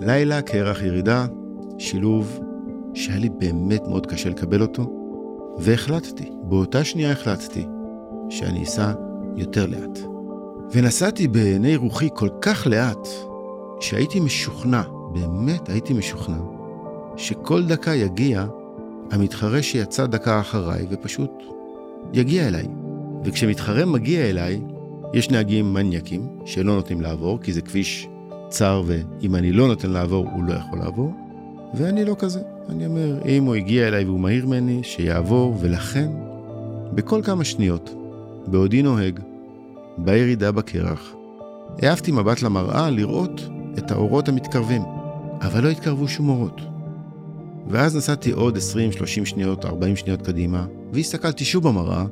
לילה, קרח, ירידה, שילוב שהיה לי באמת מאוד קשה לקבל אותו, והחלטתי, באותה שנייה החלטתי, שאני אסע יותר לאט. ונסעתי בעיני רוחי כל כך לאט, שהייתי משוכנע, באמת הייתי משוכנע, שכל דקה יגיע המתחרה שיצא דקה אחריי ופשוט יגיע אליי. וכשמתחרה מגיע אליי, יש נהגים מניאקים שלא נותנים לעבור, כי זה כביש צר ואם אני לא נותן לעבור, הוא לא יכול לעבור. ואני לא כזה. אני אומר, אם הוא הגיע אליי והוא מהיר ממני, שיעבור, ולכן, בכל כמה שניות, בעודי נוהג, בירידה בקרח, העפתי מבט למראה לראות את האורות המתקרבים, אבל לא התקרבו שום אורות. ואז נסעתי עוד 20, 30 שניות, 40 שניות קדימה, והסתכלתי שוב במראה,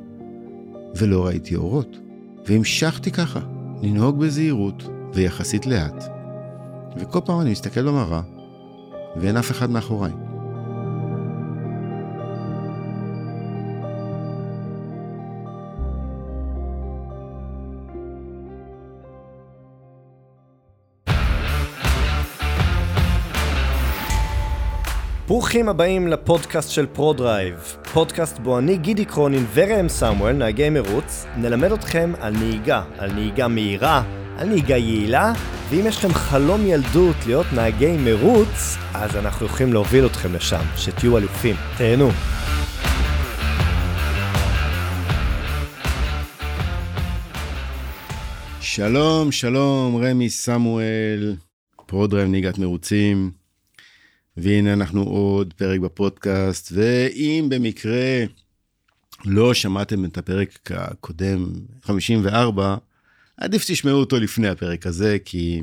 ולא ראיתי אורות. והמשכתי ככה, לנהוג בזהירות ויחסית לאט. וכל פעם אני מסתכל במראה, ואין אף אחד מאחוריי. ברוכים הבאים לפודקאסט של ProDrive, פודקאסט בו אני גידי קרונין ורמי סמואל, נהגי מרוץ, נלמד אתכם על נהיגה, על נהיגה מהירה, על נהיגה יעילה, ואם יש לכם חלום ילדות להיות נהגי מרוץ, אז אנחנו יכולים להוביל אתכם לשם, שתהיו אלופים. תהנו. שלום, שלום, רמי סמואל, ProDrive נהיגת מרוצים. והנה אנחנו עוד פרק בפודקאסט, ואם במקרה לא שמעתם את הפרק הקודם, 54, עדיף שתשמעו אותו לפני הפרק הזה, כי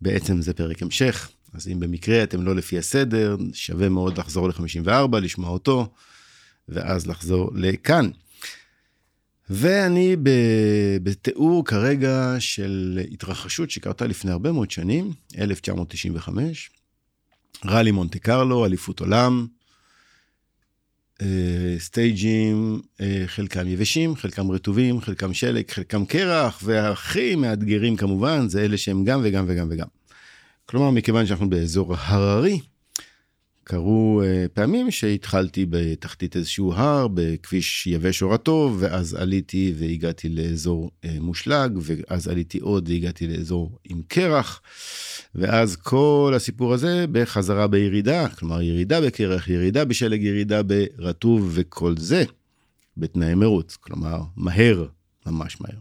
בעצם זה פרק המשך. אז אם במקרה אתם לא לפי הסדר, שווה מאוד לחזור ל-54, לשמוע אותו, ואז לחזור לכאן. ואני בתיאור כרגע של התרחשות שקרתה לפני הרבה מאוד שנים, 1995, ראלי מונטה קרלו, אליפות עולם, אה, סטייג'ים, אה, חלקם יבשים, חלקם רטובים, חלקם שלג, חלקם קרח, והכי מאתגרים כמובן זה אלה שהם גם וגם וגם וגם. כלומר, מכיוון שאנחנו באזור הררי, קרו uh, פעמים שהתחלתי בתחתית איזשהו הר בכביש יבש או רטוב, ואז עליתי והגעתי לאזור uh, מושלג, ואז עליתי עוד והגעתי לאזור עם קרח, ואז כל הסיפור הזה בחזרה בירידה, כלומר ירידה בקרח, ירידה בשלג, ירידה ברטוב, וכל זה בתנאי מרוץ, כלומר מהר, ממש מהר.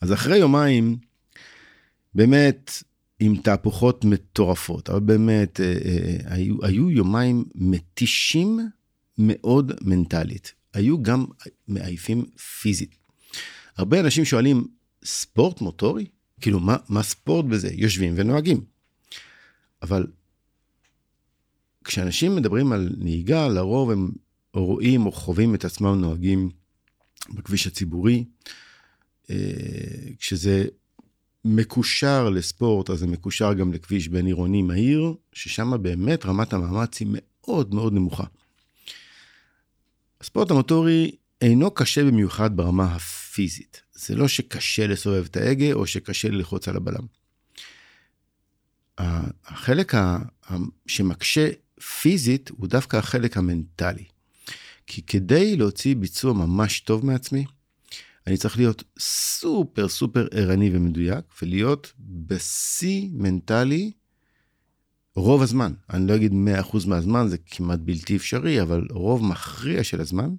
אז אחרי יומיים, באמת, עם תהפוכות מטורפות, אבל באמת, אה, אה, היו, היו יומיים מתישים מאוד מנטלית. היו גם מעייפים פיזית. הרבה אנשים שואלים, ספורט מוטורי? כאילו, מה, מה ספורט בזה? יושבים ונוהגים. אבל כשאנשים מדברים על נהיגה, לרוב הם רואים או חווים את עצמם נוהגים בכביש הציבורי, אה, כשזה מקושר לספורט, אז זה מקושר גם לכביש בין עירוני מהיר, ששם באמת רמת המאמץ היא מאוד מאוד נמוכה. הספורט המוטורי אינו קשה במיוחד ברמה הפיזית. זה לא שקשה לסובב את ההגה או שקשה ללחוץ על הבלם. החלק שמקשה פיזית הוא דווקא החלק המנטלי. כי כדי להוציא ביצוע ממש טוב מעצמי, אני צריך להיות סופר סופר ערני ומדויק, ולהיות בשיא מנטלי רוב הזמן. אני לא אגיד 100% מהזמן, זה כמעט בלתי אפשרי, אבל רוב מכריע של הזמן.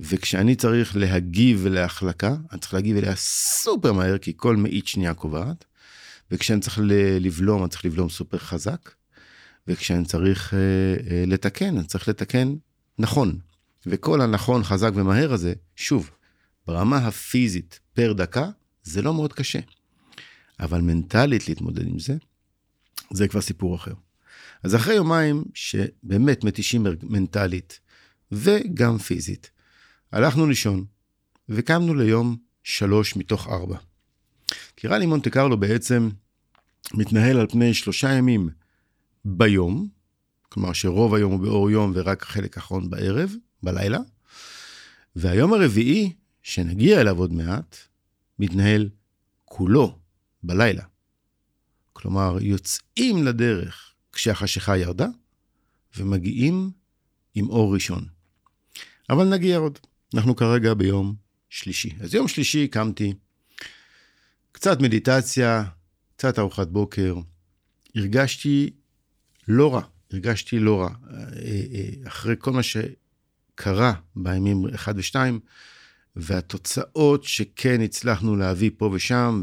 וכשאני צריך להגיב להחלקה, אני צריך להגיב אליה סופר מהר, כי כל מאית שנייה קובעת. וכשאני צריך לבלום, אני צריך לבלום סופר חזק. וכשאני צריך uh, uh, לתקן, אני צריך לתקן נכון. וכל הנכון, חזק ומהר הזה, שוב, ברמה הפיזית פר דקה, זה לא מאוד קשה. אבל מנטלית להתמודד עם זה, זה כבר סיפור אחר. אז אחרי יומיים שבאמת מתישים מנטלית וגם פיזית, הלכנו לישון וקמנו ליום שלוש מתוך ארבע. כי ראלי מונטה קרלו בעצם מתנהל על פני שלושה ימים ביום, כלומר שרוב היום הוא באור יום ורק החלק האחרון בערב, בלילה, והיום הרביעי שנגיע אליו עוד מעט, מתנהל כולו בלילה. כלומר, יוצאים לדרך כשהחשיכה ירדה, ומגיעים עם אור ראשון. אבל נגיע עוד. אנחנו כרגע ביום שלישי. אז יום שלישי קמתי, קצת מדיטציה, קצת ארוחת בוקר. הרגשתי לא רע, הרגשתי לא רע. אה, אה, אחרי כל מה שקרה בימים 1 ו-2, והתוצאות שכן הצלחנו להביא פה ושם,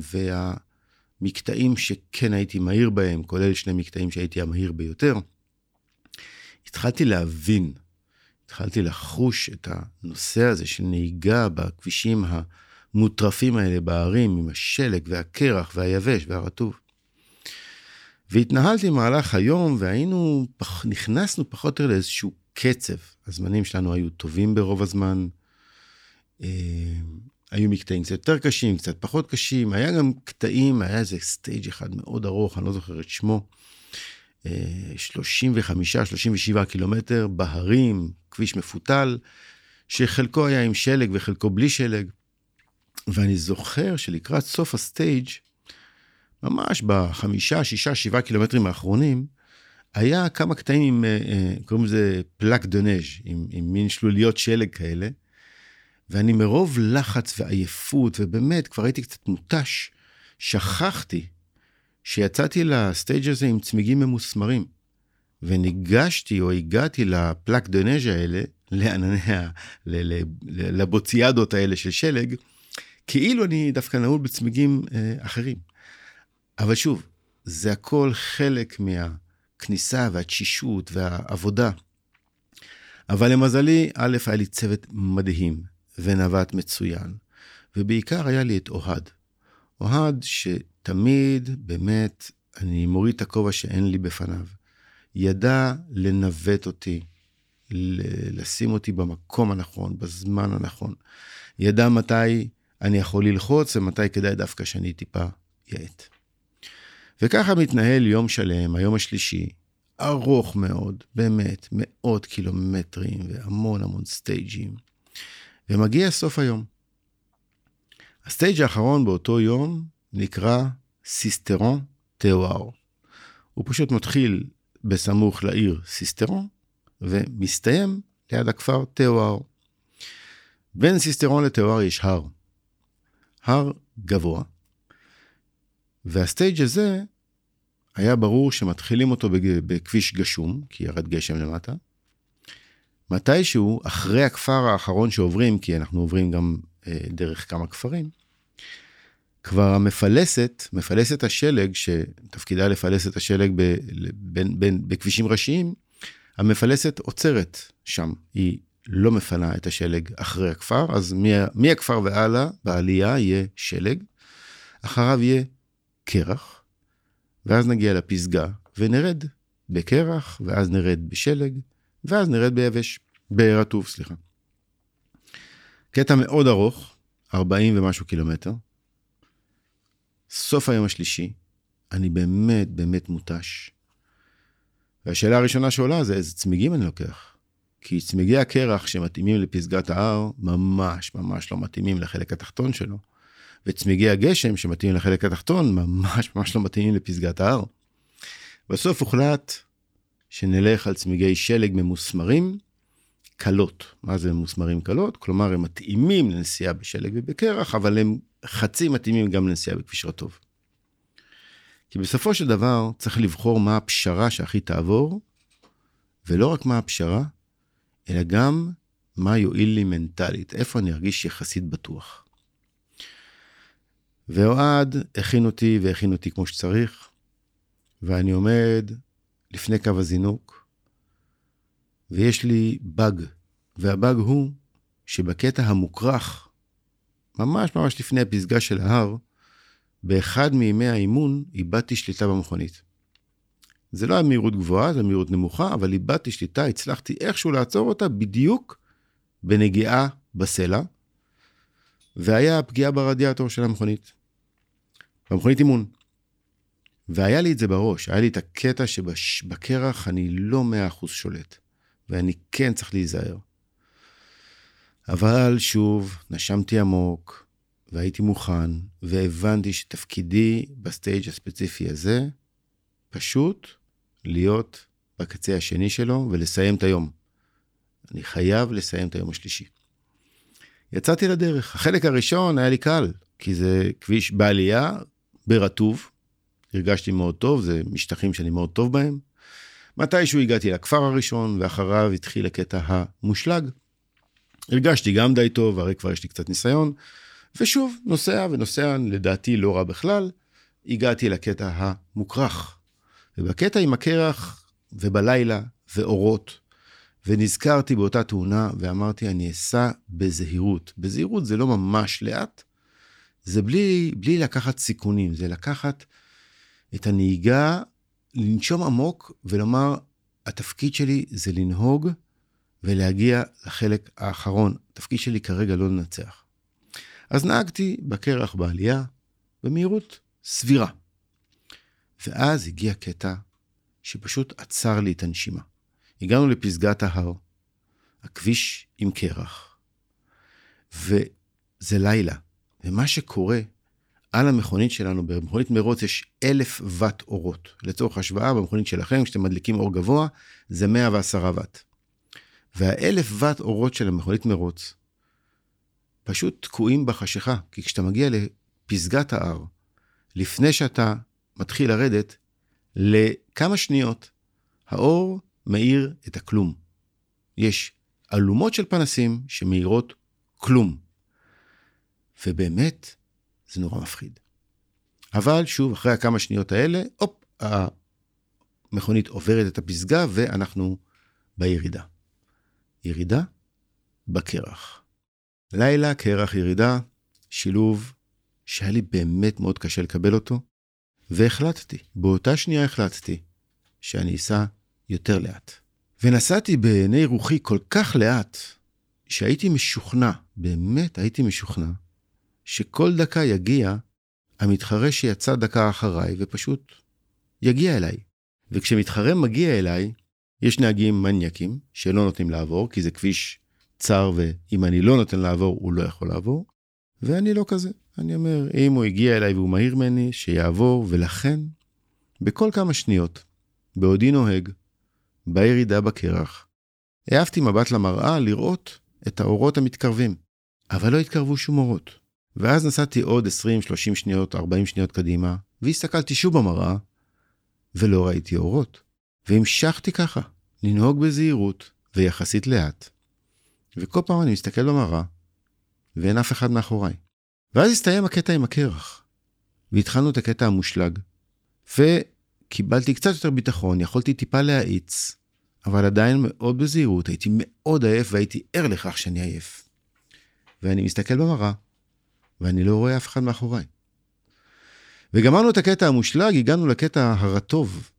והמקטעים שכן הייתי מהיר בהם, כולל שני מקטעים שהייתי המהיר ביותר, התחלתי להבין, התחלתי לחוש את הנושא הזה של נהיגה בכבישים המוטרפים האלה בערים, עם השלג והקרח והיבש והרטוב. והתנהלתי במהלך היום והיינו, נכנסנו פחות או יותר לאיזשהו קצב. הזמנים שלנו היו טובים ברוב הזמן. אה, היו מקטעים קצת יותר קשים, קצת פחות קשים. היה גם קטעים, היה איזה סטייג' אחד מאוד ארוך, אני לא זוכר את שמו. 35-37 אה, קילומטר בהרים, כביש מפותל, שחלקו היה עם שלג וחלקו בלי שלג. ואני זוכר שלקראת סוף הסטייג', ממש בחמישה, שישה, שבעה קילומטרים האחרונים, היה כמה קטעים עם, אה, קוראים לזה פלאק דונז', עם, עם מין שלוליות שלג כאלה, ואני מרוב לחץ ועייפות, ובאמת, כבר הייתי קצת מותש, שכחתי שיצאתי לסטייג' הזה עם צמיגים ממוסמרים, וניגשתי או הגעתי לפלאק דונז' האלה, לענני, לבוציאדות האלה של שלג, כאילו אני דווקא נעול בצמיגים אה, אחרים. אבל שוב, זה הכל חלק מהכניסה והתשישות והעבודה. אבל למזלי, א', היה לי צוות מדהים ונווט מצוין, ובעיקר היה לי את אוהד. אוהד שתמיד, באמת, אני מוריד את הכובע שאין לי בפניו. ידע לנווט אותי, לשים אותי במקום הנכון, בזמן הנכון. ידע מתי אני יכול ללחוץ ומתי כדאי דווקא שאני טיפה יעט. וככה מתנהל יום שלם, היום השלישי, ארוך מאוד, באמת, מאות קילומטרים והמון המון סטייג'ים. ומגיע סוף היום. ה stage האחרון באותו יום נקרא סיסטרון תאואר. הוא פשוט מתחיל בסמוך לעיר סיסטרון, ומסתיים ליד הכפר תאואר. בין סיסטרון לתאואר יש הר. הר גבוה, וה stage הזה, היה ברור שמתחילים אותו בכביש גשום, כי ירד גשם למטה. מתישהו, אחרי הכפר האחרון שעוברים, כי אנחנו עוברים גם אה, דרך כמה כפרים, כבר המפלסת, מפלסת השלג, שתפקידה לפלס את השלג ב, בין, בין, בכבישים ראשיים, המפלסת עוצרת שם. היא לא מפנה את השלג אחרי הכפר, אז מהכפר והלאה, בעלייה יהיה שלג, אחריו יהיה קרח, ואז נגיע לפסגה ונרד בקרח, ואז נרד בשלג, ואז נרד ביבש, ברטוב, סליחה. קטע מאוד ארוך, 40 ומשהו קילומטר. סוף היום השלישי, אני באמת באמת מותש. והשאלה הראשונה שעולה זה איזה צמיגים אני לוקח. כי צמיגי הקרח שמתאימים לפסגת ההר, ממש ממש לא מתאימים לחלק התחתון שלו. וצמיגי הגשם שמתאימים לחלק התחתון ממש ממש לא מתאימים לפסגת ההר. בסוף הוחלט שנלך על צמיגי שלג ממוסמרים קלות. מה זה ממוסמרים קלות? כלומר, הם מתאימים לנסיעה בשלג ובקרח, אבל הם חצי מתאימים גם לנסיעה בכביש רטוב. כי בסופו של דבר צריך לבחור מה הפשרה שהכי תעבור, ולא רק מה הפשרה, אלא גם מה יועיל לי מנטלית, איפה אני ארגיש יחסית בטוח. ואוהד הכין אותי והכין אותי כמו שצריך, ואני עומד לפני קו הזינוק, ויש לי באג, והבאג הוא שבקטע המוכרך, ממש ממש לפני הפסגה של ההר, באחד מימי האימון איבדתי שליטה במכונית. זה לא היה מהירות גבוהה, זה מהירות נמוכה, אבל איבדתי שליטה, הצלחתי איכשהו לעצור אותה בדיוק בנגיעה בסלע, והיה פגיעה ברדיאטור של המכונית. במכונית אימון. והיה לי את זה בראש, היה לי את הקטע שבקרח אני לא מאה אחוז שולט, ואני כן צריך להיזהר. אבל שוב, נשמתי עמוק, והייתי מוכן, והבנתי שתפקידי ב stage הספציפי הזה, פשוט להיות בקצה השני שלו ולסיים את היום. אני חייב לסיים את היום השלישי. יצאתי לדרך. החלק הראשון היה לי קל, כי זה כביש בעלייה, ברטוב. הרגשתי מאוד טוב, זה משטחים שאני מאוד טוב בהם. מתישהו הגעתי לכפר הראשון, ואחריו התחיל הקטע המושלג. הרגשתי גם די טוב, הרי כבר יש לי קצת ניסיון. ושוב, נוסע ונוסע, לדעתי לא רע בכלל, הגעתי לקטע המוכרך. ובקטע עם הקרח, ובלילה, ואורות, ונזכרתי באותה תאונה, ואמרתי, אני אסע בזהירות. בזהירות זה לא ממש לאט, זה בלי, בלי לקחת סיכונים, זה לקחת את הנהיגה, לנשום עמוק ולומר, התפקיד שלי זה לנהוג ולהגיע לחלק האחרון. התפקיד שלי כרגע לא לנצח. אז נהגתי בקרח בעלייה במהירות סבירה. ואז הגיע קטע שפשוט עצר לי את הנשימה. הגענו לפסגת ההר, הכביש עם קרח, וזה לילה, ומה שקורה על המכונית שלנו, במכונית מרוץ יש אלף ואט אורות. לצורך השוואה, במכונית שלכם, כשאתם מדליקים אור גבוה, זה 110 ואט. והאלף ואט אורות של המכונית מרוץ, פשוט תקועים בחשיכה, כי כשאתה מגיע לפסגת ההר, לפני שאתה מתחיל לרדת, לכמה שניות, האור מאיר את הכלום. יש אלומות של פנסים שמאירות כלום. ובאמת, זה נורא מפחיד. אבל שוב, אחרי הכמה שניות האלה, הופ, המכונית עוברת את הפסגה ואנחנו בירידה. ירידה בקרח. לילה, קרח, ירידה, שילוב שהיה לי באמת מאוד קשה לקבל אותו, והחלטתי, באותה שנייה החלטתי, שאני אסע יותר לאט. ונסעתי בעיני רוחי כל כך לאט, שהייתי משוכנע, באמת הייתי משוכנע, שכל דקה יגיע המתחרה שיצא דקה אחריי ופשוט יגיע אליי. וכשמתחרה מגיע אליי, יש נהגים מניאקים שלא נותנים לעבור, כי זה כביש צר ואם אני לא נותן לעבור, הוא לא יכול לעבור. ואני לא כזה. אני אומר, אם הוא הגיע אליי והוא מהיר ממני, שיעבור, ולכן, בכל כמה שניות, בעודי נוהג, בירידה בקרח, העפתי מבט למראה לראות את האורות המתקרבים, אבל לא התקרבו שום אורות. ואז נסעתי עוד 20, 30 שניות, 40 שניות קדימה, והסתכלתי שוב במראה, ולא ראיתי אורות. והמשכתי ככה, לנהוג בזהירות ויחסית לאט. וכל פעם אני מסתכל במראה, ואין אף אחד מאחוריי. ואז הסתיים הקטע עם הקרח, והתחלנו את הקטע המושלג. וקיבלתי קצת יותר ביטחון, יכולתי טיפה להאיץ, אבל עדיין מאוד בזהירות, הייתי מאוד עייף והייתי ער לכך שאני עייף. ואני מסתכל במראה, ואני לא רואה אף אחד מאחוריי. וגמרנו את הקטע המושלג, הגענו לקטע הרטוב,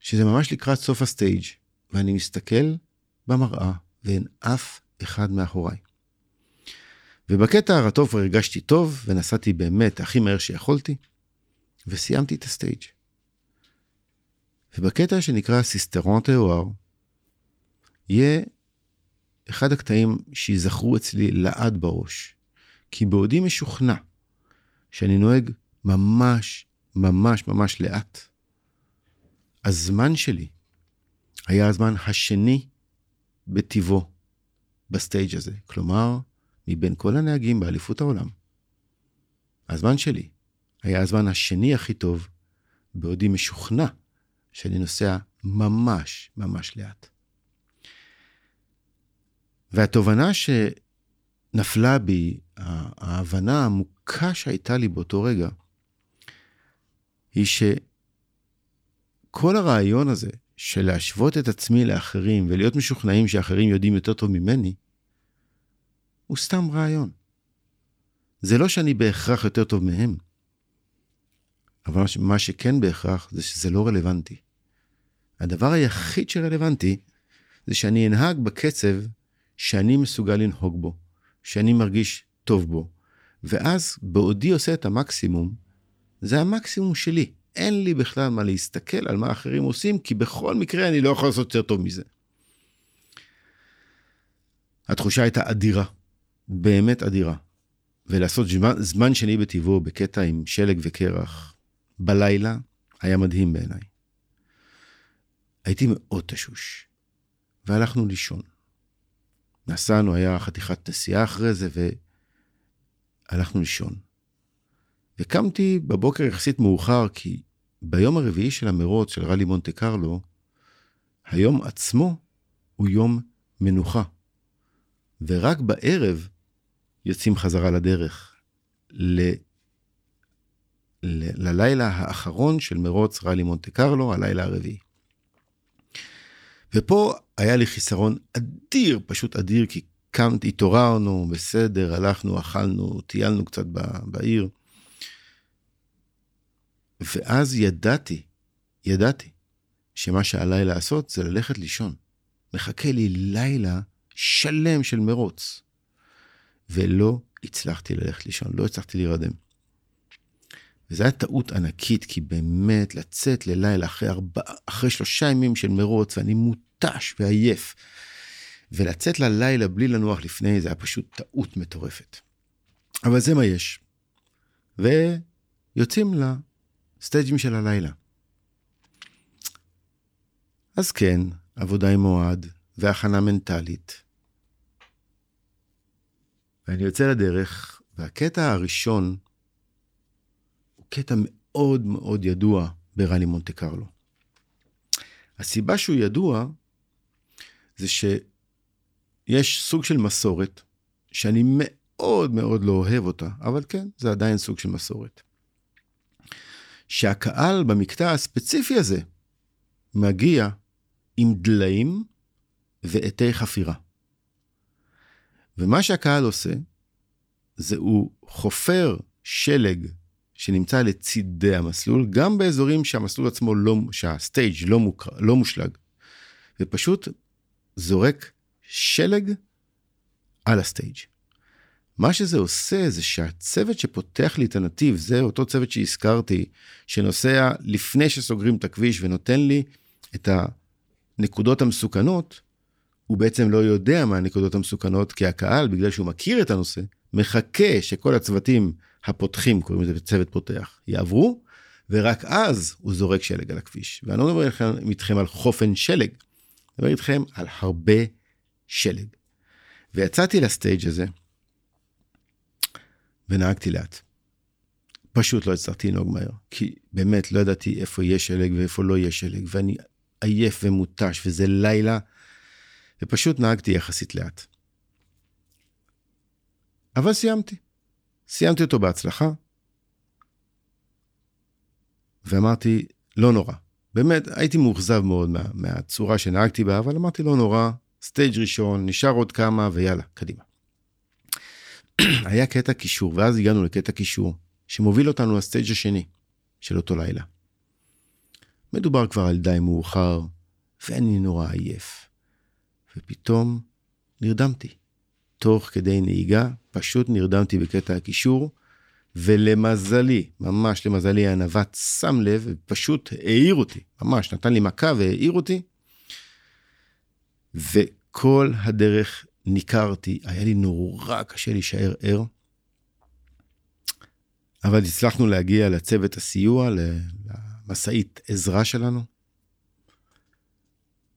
שזה ממש לקראת סוף ה stage, ואני מסתכל במראה, ואין אף אחד מאחוריי. ובקטע הרטוב הרגשתי טוב, ונסעתי באמת הכי מהר שיכולתי, וסיימתי את ה stage. ובקטע שנקרא סיסטרון תאואר, יהיה אחד הקטעים שיזכרו אצלי לעד בראש. כי בעודי משוכנע שאני נוהג ממש, ממש, ממש לאט, הזמן שלי היה הזמן השני בטיבו ב stage הזה. כלומר, מבין כל הנהגים באליפות העולם, הזמן שלי היה הזמן השני הכי טוב, בעודי משוכנע שאני נוסע ממש ממש לאט. והתובנה שנפלה בי ההבנה העמוקה שהייתה לי באותו רגע, היא שכל הרעיון הזה של להשוות את עצמי לאחרים ולהיות משוכנעים שאחרים יודעים יותר טוב ממני, הוא סתם רעיון. זה לא שאני בהכרח יותר טוב מהם, אבל מה שכן בהכרח זה שזה לא רלוונטי. הדבר היחיד שרלוונטי זה שאני אנהג בקצב שאני מסוגל לנהוג בו, שאני מרגיש טוב בו. ואז בעודי עושה את המקסימום, זה המקסימום שלי. אין לי בכלל מה להסתכל על מה אחרים עושים, כי בכל מקרה אני לא יכול לעשות יותר טוב מזה. התחושה הייתה אדירה, באמת אדירה. ולעשות זמן, זמן שני בטבעו בקטע עם שלג וקרח בלילה, היה מדהים בעיניי. הייתי מאוד תשוש, והלכנו לישון. נסענו, היה חתיכת נסיעה אחרי זה, והלכנו לישון. וקמתי בבוקר יחסית מאוחר, כי ביום הרביעי של המרוץ של רלי מונטה קרלו, היום עצמו הוא יום מנוחה. ורק בערב יוצאים חזרה לדרך. ל... ל... ללילה האחרון של מרוץ רלי מונטה קרלו, הלילה הרביעי. ופה היה לי חיסרון אדיר, פשוט אדיר, כי קמתי, התעוררנו, בסדר, הלכנו, אכלנו, טיילנו קצת בעיר. ואז ידעתי, ידעתי, שמה שעליי לעשות זה ללכת לישון. מחכה לי לילה שלם של מרוץ. ולא הצלחתי ללכת לישון, לא הצלחתי להירדם. וזו הייתה טעות ענקית, כי באמת לצאת ללילה אחרי, ארבע, אחרי שלושה ימים של מרוץ, ואני מותש ועייף, ולצאת ללילה בלי לנוח לפני, זה היה פשוט טעות מטורפת. אבל זה מה יש. ויוצאים לסטייג'ים של הלילה. אז כן, עבודה עם אוהד והכנה מנטלית. ואני יוצא לדרך, והקטע הראשון הוא קטע מאוד מאוד ידוע בראלי מונטה קרלו. הסיבה שהוא ידוע זה שיש סוג של מסורת, שאני מאוד מאוד לא אוהב אותה, אבל כן, זה עדיין סוג של מסורת. שהקהל במקטע הספציפי הזה מגיע עם דליים ועטי חפירה. ומה שהקהל עושה, זה הוא חופר שלג שנמצא לצידי המסלול, גם באזורים שהמסלול עצמו לא, שהסטייג' לא, מוקר, לא מושלג, ופשוט זורק שלג על הסטייג'. מה שזה עושה זה שהצוות שפותח לי את הנתיב, זה אותו צוות שהזכרתי, שנוסע לפני שסוגרים את הכביש ונותן לי את הנקודות המסוכנות, הוא בעצם לא יודע מה הנקודות המסוכנות, כי הקהל, בגלל שהוא מכיר את הנושא, מחכה שכל הצוותים הפותחים, קוראים לזה צוות פותח, יעברו, ורק אז הוא זורק שלג על הכביש. ואני לא מדבר איתכם על חופן שלג, מדבר איתכם על הרבה שלג. ויצאתי לסטייג' הזה, ונהגתי לאט. פשוט לא הצלחתי לנהוג מהר, כי באמת לא ידעתי איפה יהיה שלג ואיפה לא יהיה שלג, ואני עייף ומותש, וזה לילה, ופשוט נהגתי יחסית לאט. אבל סיימתי. סיימתי אותו בהצלחה, ואמרתי, לא נורא. באמת, הייתי מאוכזב מאוד מה, מהצורה שנהגתי בה, אבל אמרתי, לא נורא, סטייג' ראשון, נשאר עוד כמה, ויאללה, קדימה. היה קטע קישור, ואז הגענו לקטע קישור, שמוביל אותנו לסטייג' השני של אותו לילה. מדובר כבר על די מאוחר, ואני נורא עייף. ופתאום נרדמתי. תוך כדי נהיגה, פשוט נרדמתי בקטע הקישור, ולמזלי, ממש למזלי, הנווט שם לב ופשוט העיר אותי, ממש נתן לי מכה והעיר אותי, וכל הדרך ניכרתי, היה לי נורא קשה להישאר ער, אבל הצלחנו להגיע לצוות הסיוע, למשאית עזרה שלנו,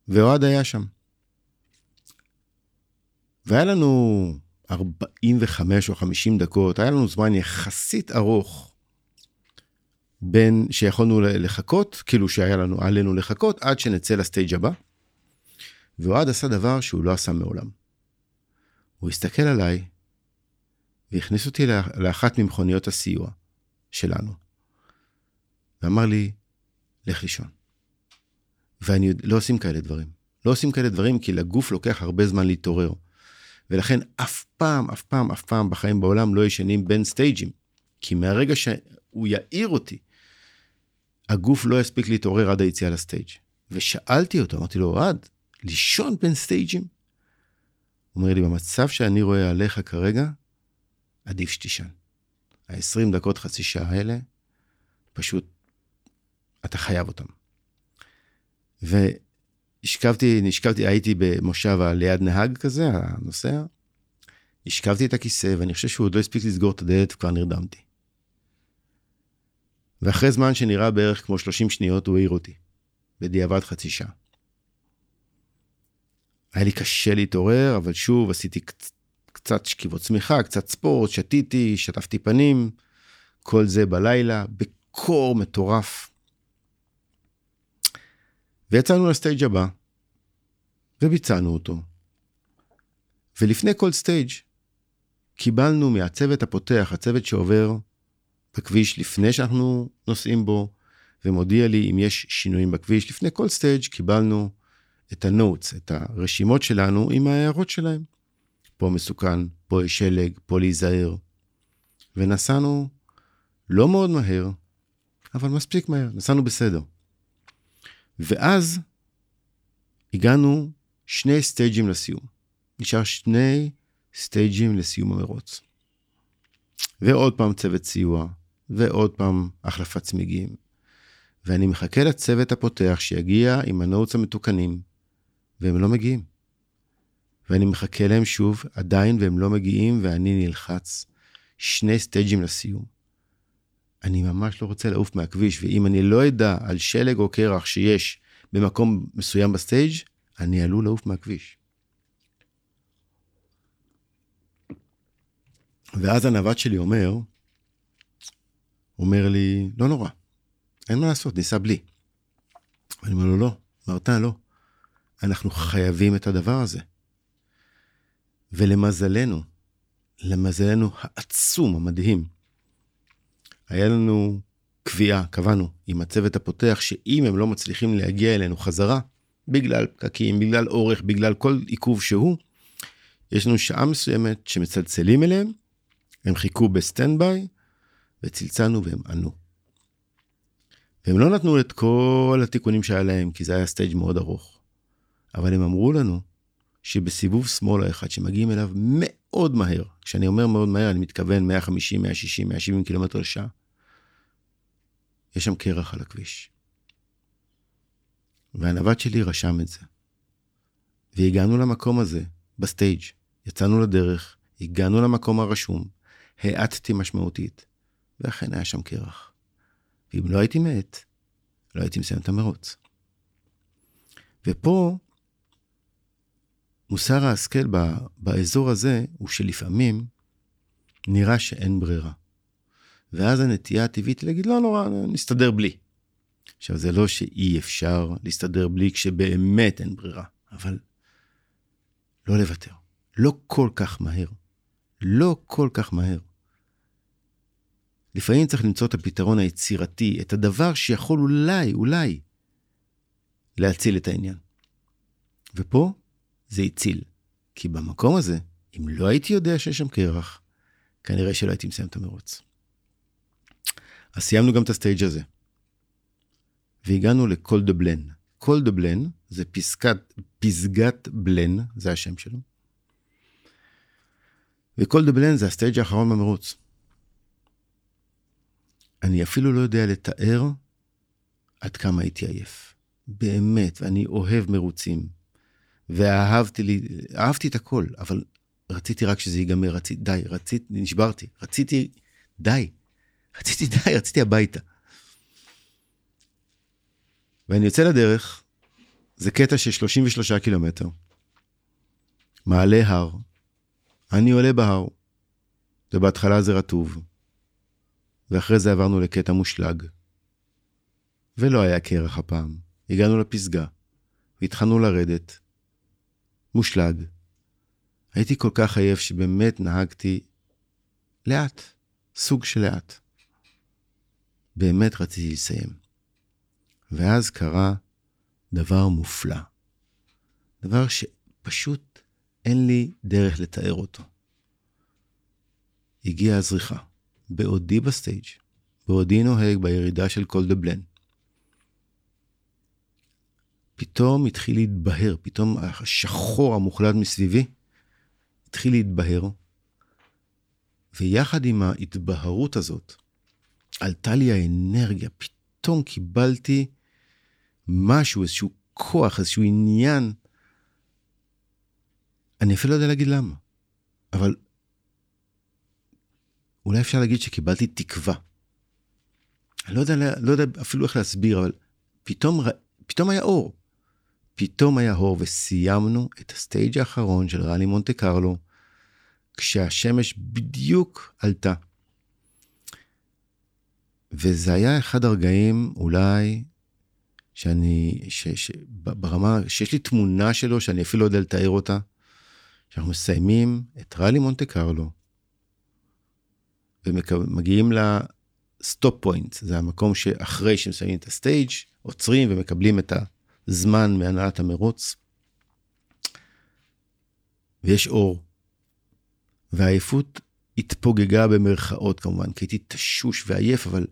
ואוהד היה שם. והיה לנו 45 או 50 דקות, היה לנו זמן יחסית ארוך בין שיכולנו לחכות, כאילו שהיה לנו עלינו לחכות, עד שנצא לסטייג' הבא. ואוהד עשה דבר שהוא לא עשה מעולם. הוא הסתכל עליי והכניס אותי לאחת ממכוניות הסיוע שלנו. ואמר לי, לך לישון. ואני לא עושים כאלה דברים. לא עושים כאלה דברים כי לגוף לוקח הרבה זמן להתעורר. ולכן אף פעם, אף פעם, אף פעם בחיים בעולם לא ישנים בין סטייג'ים. כי מהרגע שהוא יעיר אותי, הגוף לא יספיק להתעורר עד היציאה לסטייג'. ושאלתי אותו, אמרתי לו, אוהד, לישון בין סטייג'ים? הוא אומר לי, במצב שאני רואה עליך כרגע, עדיף שתישן. ה-20 דקות, חצי שעה האלה, פשוט, אתה חייב אותם. השכבתי, נשכבתי, הייתי במושב ליד נהג כזה, הנוסע. השכבתי את הכיסא, ואני חושב שהוא עוד לא הספיק לסגור את הדלת, וכבר נרדמתי. ואחרי זמן שנראה בערך כמו 30 שניות, הוא העיר אותי. בדיעבד חצי שעה. היה לי קשה להתעורר, אבל שוב, עשיתי קצ... קצת שכיבות צמיחה, קצת ספורט, שתיתי, שטפתי פנים, כל זה בלילה, בקור מטורף. ויצאנו ל stage הבא, וביצענו אותו. ולפני כל stage קיבלנו מהצוות הפותח, הצוות שעובר בכביש לפני שאנחנו נוסעים בו, ומודיע לי אם יש שינויים בכביש. לפני כל stage קיבלנו את ה notes, את הרשימות שלנו עם ההערות שלהם. פה מסוכן, פה יש שלג, פה להיזהר. ונסענו לא מאוד מהר, אבל מספיק מהר, נסענו בסדר. ואז הגענו שני stage ים לסיום. נשאר שני stage ים לסיום המרוץ. ועוד פעם צוות סיוע, ועוד פעם החלפת צמיגים. ואני מחכה לצוות הפותח שיגיע עם ה notes המתוקנים, והם לא מגיעים. ואני מחכה להם שוב, עדיין והם לא מגיעים, ואני נלחץ. שני stage ים לסיום. אני ממש לא רוצה לעוף מהכביש, ואם אני לא אדע על שלג או קרח שיש במקום מסוים ב stage, אני עלול לעוף מהכביש. ואז הנווט שלי אומר, אומר לי, לא נורא, אין מה לעשות, ניסע בלי. אני אומר לו, לא, מרתן, לא. אנחנו חייבים את הדבר הזה. ולמזלנו, למזלנו העצום, המדהים, היה לנו קביעה, קבענו עם הצוות הפותח, שאם הם לא מצליחים להגיע אלינו חזרה, בגלל פקקים, בגלל אורך, בגלל כל עיכוב שהוא, יש לנו שעה מסוימת שמצלצלים אליהם, הם חיכו ב stand by, וצלצלנו והם ענו. והם לא נתנו את כל התיקונים שהיה להם, כי זה היה stage מאוד ארוך. אבל הם אמרו לנו שבסיבוב שמאל האחד שמגיעים אליו מאוד מהר, כשאני אומר מאוד מהר, אני מתכוון 150, 160, 170 קילומטר לשעה, יש שם קרח על הכביש. והנווט שלי רשם את זה. והגענו למקום הזה, ב stage, יצאנו לדרך, הגענו למקום הרשום, האטתי משמעותית, ואכן היה שם קרח. ואם לא הייתי מאט, לא הייתי מסיים את המרוץ. ופה, מוסר ההשכל באזור הזה הוא שלפעמים נראה שאין ברירה. ואז הנטייה הטבעית להגיד, לא נורא, נסתדר בלי. עכשיו, זה לא שאי אפשר להסתדר בלי כשבאמת אין ברירה, אבל לא לוותר. לא כל כך מהר. לא כל כך מהר. לפעמים צריך למצוא את הפתרון היצירתי, את הדבר שיכול אולי, אולי, להציל את העניין. ופה זה הציל. כי במקום הזה, אם לא הייתי יודע שיש שם קרח, כנראה שלא הייתי מסיים את המרוץ. אז סיימנו גם את הסטייג' הזה. והגענו לקול דה בלן. קול דה בלן זה פסקת, פסגת בלן, זה השם שלו. וקול דה בלן זה ה stage האחרון במרוץ. אני אפילו לא יודע לתאר עד כמה הייתי עייף. באמת, ואני אוהב מרוצים. ואהבתי לי, אהבתי את הכל, אבל רציתי רק שזה ייגמר, רציתי, די, רציתי, נשברתי, רציתי, די, רציתי די, רציתי הביתה. ואני יוצא לדרך, זה קטע של 33 קילומטר. מעלה הר, אני עולה בהר, ובהתחלה זה רטוב, ואחרי זה עברנו לקטע מושלג. ולא היה קרח הפעם, הגענו לפסגה, והתחלנו לרדת. מושלג. הייתי כל כך עייף שבאמת נהגתי לאט, סוג של לאט. באמת רציתי לסיים. ואז קרה דבר מופלא. דבר שפשוט אין לי דרך לתאר אותו. הגיעה הזריחה, בעודי ב stage, בעודי נוהג בירידה של קול דה בלן. פתאום התחיל להתבהר, פתאום השחור המוחלט מסביבי התחיל להתבהר, ויחד עם ההתבהרות הזאת, עלתה לי האנרגיה, פתאום קיבלתי משהו, איזשהו כוח, איזשהו עניין. אני אפילו לא יודע להגיד למה, אבל אולי אפשר להגיד שקיבלתי תקווה. אני לא יודע, לא יודע אפילו איך להסביר, אבל פתאום, פתאום היה אור. פתאום היה אור וסיימנו את הסטייג' האחרון של ראלי מונטה קרלו, כשהשמש בדיוק עלתה. וזה היה אחד הרגעים אולי שאני, ש, ש, ברמה, שיש לי תמונה שלו שאני אפילו לא יודע לתאר אותה, שאנחנו מסיימים את ראלי מונטה קרלו, ומגיעים ל stop point, זה המקום שאחרי שמסיימים את ה stage, עוצרים ומקבלים את הזמן מהנהלת המרוץ, ויש אור. והעייפות התפוגגה במרכאות כמובן, כי הייתי תשוש ועייף, אבל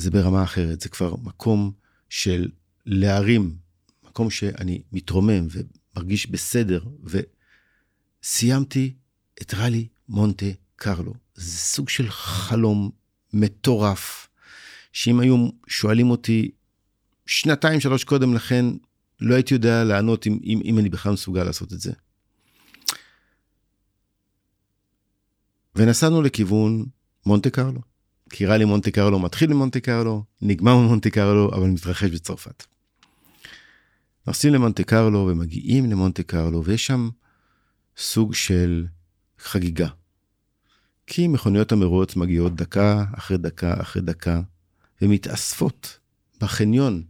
זה ברמה אחרת, זה כבר מקום של להרים, מקום שאני מתרומם ומרגיש בסדר, וסיימתי את ראלי מונטה קרלו. זה סוג של חלום מטורף, שאם היו שואלים אותי שנתיים, שלוש קודם לכן, לא הייתי יודע לענות אם, אם, אם אני בכלל מסוגל לעשות את זה. ונסענו לכיוון מונטה קרלו. כי לי מונטה קרלו מתחיל ממונטה קרלו, נגמר ממונטה קרלו, אבל מתרחש בצרפת. נוסעים למונטה קרלו ומגיעים למונטה קרלו, ויש שם סוג של חגיגה. כי מכוניות המרוץ מגיעות דקה אחרי דקה אחרי דקה, ומתאספות בחניון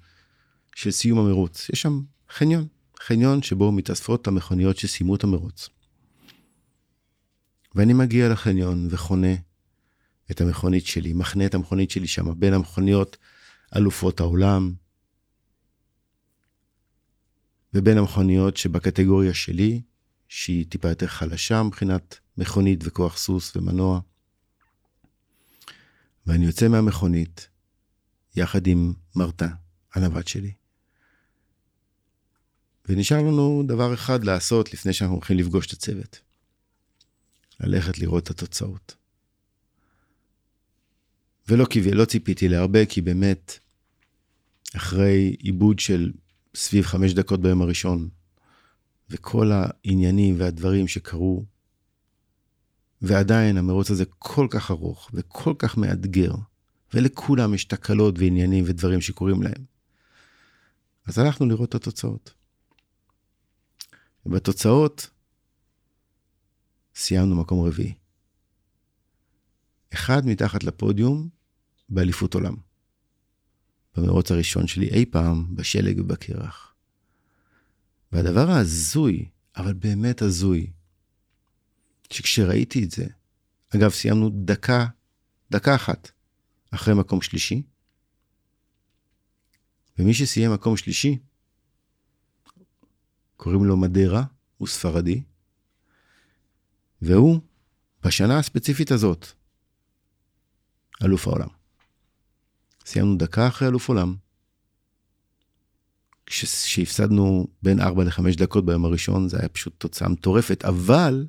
של סיום המרוץ. יש שם חניון, חניון שבו מתאספות המכוניות שסיימו את המרוץ. ואני מגיע לחניון וחונה את המכונית שלי, מחנה את המכונית שלי שם, בין המכוניות אלופות העולם, ובין המכוניות שבקטגוריה שלי, שהיא טיפה יותר חלשה מבחינת מכונית וכוח סוס ומנוע. ואני יוצא מהמכונית יחד עם מרתה, הנווט שלי. ונשאר לנו דבר אחד לעשות לפני שאנחנו הולכים לפגוש את הצוות. ללכת לראות את התוצאות. ולא קיווה, לא ציפיתי להרבה, כי באמת, אחרי עיבוד של סביב חמש דקות ביום הראשון, וכל העניינים והדברים שקרו, ועדיין המרוץ הזה כל כך ארוך וכל כך מאתגר, ולכולם יש תקלות ועניינים ודברים שקורים להם. אז הלכנו לראות את התוצאות. ובתוצאות סיימנו מקום רביעי. אחד מתחת לפודיום באליפות עולם. במרוץ הראשון שלי אי פעם, בשלג ובקרח. והדבר ההזוי, אבל באמת הזוי, שכשראיתי את זה, אגב, סיימנו דקה, דקה אחת אחרי מקום שלישי, ומי שסיים מקום שלישי, קוראים לו מדרה, הוא ספרדי, והוא, בשנה הספציפית הזאת, אלוף העולם. סיימנו דקה אחרי אלוף עולם, כשהפסדנו בין 4 ל-5 דקות ביום הראשון, זה היה פשוט תוצאה מטורפת, אבל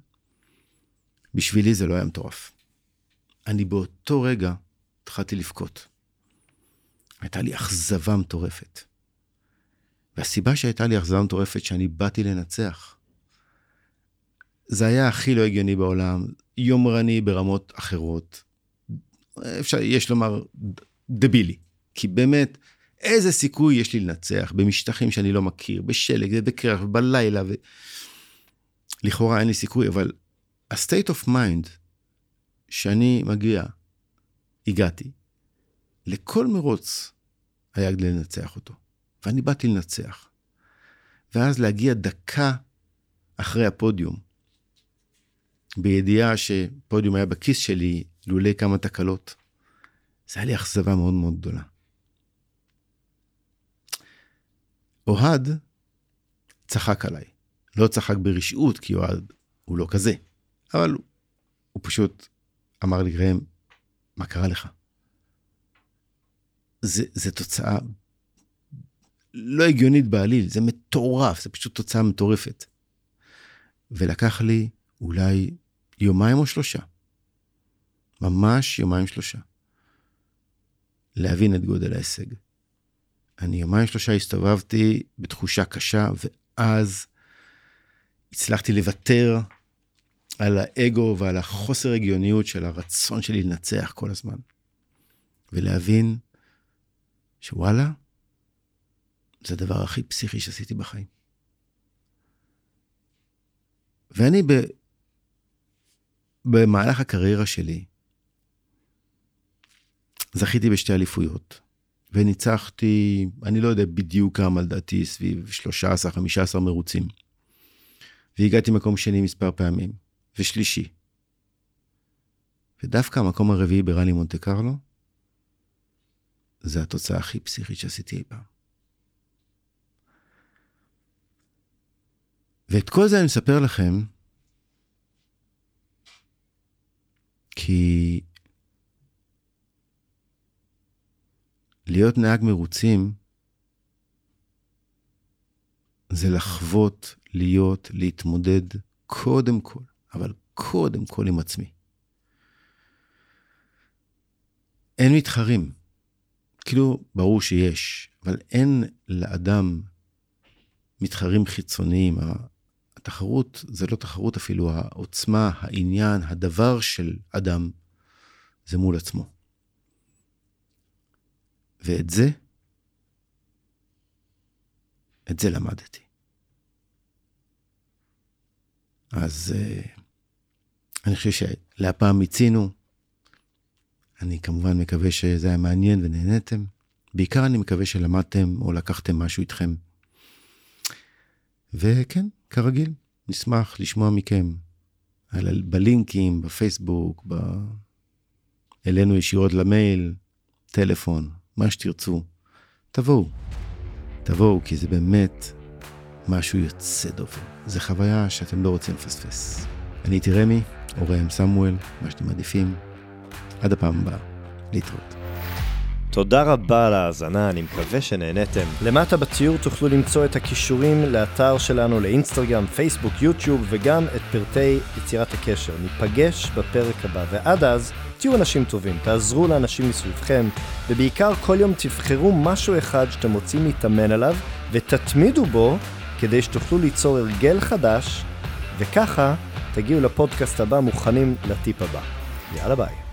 בשבילי זה לא היה מטורף. אני באותו רגע התחלתי לבכות. הייתה לי אכזבה מטורפת. והסיבה שהייתה לי אכזבה מטורפת, שאני באתי לנצח. זה היה הכי לא הגיוני בעולם, יומרני ברמות אחרות. אפשר, יש לומר, דבילי. כי באמת, איזה סיכוי יש לי לנצח במשטחים שאני לא מכיר, בשלג ובקרח ובלילה, ו... לכאורה אין לי סיכוי, אבל ה-state of mind שאני מגיע, הגעתי, לכל מרוץ היה כדי לנצח אותו. ואני באתי לנצח. ואז להגיע דקה אחרי הפודיום, בידיעה שפודיום היה בכיס שלי, לולא כמה תקלות, זה היה לי אכזבה מאוד מאוד גדולה. אוהד צחק עליי. לא צחק ברשעות, כי אוהד הוא לא כזה. אבל הוא פשוט אמר לי, ראם, מה קרה לך? זה, זה תוצאה לא הגיונית בעליל, זה מטורף, זה פשוט תוצאה מטורפת. ולקח לי אולי יומיים או שלושה, ממש יומיים שלושה, להבין את גודל ההישג. אני יומיים שלושה הסתובבתי בתחושה קשה, ואז הצלחתי לוותר על האגו ועל החוסר הגיוניות של הרצון שלי לנצח כל הזמן. ולהבין שוואלה, זה הדבר הכי פסיכי שעשיתי בחיים. ואני ב... במהלך הקריירה שלי, זכיתי בשתי אליפויות, וניצחתי, אני לא יודע בדיוק כמה, לדעתי סביב 13-15 מרוצים. והגעתי מקום שני מספר פעמים, ושלישי. ודווקא המקום הרביעי בראלי מונטה קרלו, זה התוצאה הכי פסיכית שעשיתי אי פעם. ואת כל זה אני מספר לכם, כי להיות נהג מרוצים זה לחוות, להיות, להתמודד קודם כל, אבל קודם כל עם עצמי. אין מתחרים. כאילו, ברור שיש, אבל אין לאדם מתחרים חיצוניים. התחרות זה לא תחרות אפילו, העוצמה, העניין, הדבר של אדם, זה מול עצמו. ואת זה, את זה למדתי. אז uh, אני חושב שלהפעם מיצינו. אני כמובן מקווה שזה היה מעניין ונהניתם. בעיקר אני מקווה שלמדתם או לקחתם משהו איתכם. וכן, כרגיל, נשמח לשמוע מכם על, בלינקים, בפייסבוק, ב... אלינו ישירות למייל, טלפון, מה שתרצו. תבואו, תבואו, כי זה באמת משהו יוצא דופן. זו חוויה שאתם לא רוצים לפספס. אני הייתי רמי, או ראם סמואל, מה שאתם מעדיפים. עד הפעם הבאה, להתראות. תודה רבה על ההאזנה, אני מקווה שנהניתם. למטה בציור תוכלו למצוא את הכישורים לאתר שלנו לאינסטגרם, פייסבוק, יוטיוב וגם את פרטי יצירת הקשר. ניפגש בפרק הבא, ועד אז, תהיו אנשים טובים, תעזרו לאנשים מסביבכם, ובעיקר כל יום תבחרו משהו אחד שאתם רוצים להתאמן עליו, ותתמידו בו כדי שתוכלו ליצור הרגל חדש, וככה תגיעו לפודקאסט הבא מוכנים לטיפ הבא. יאללה ביי.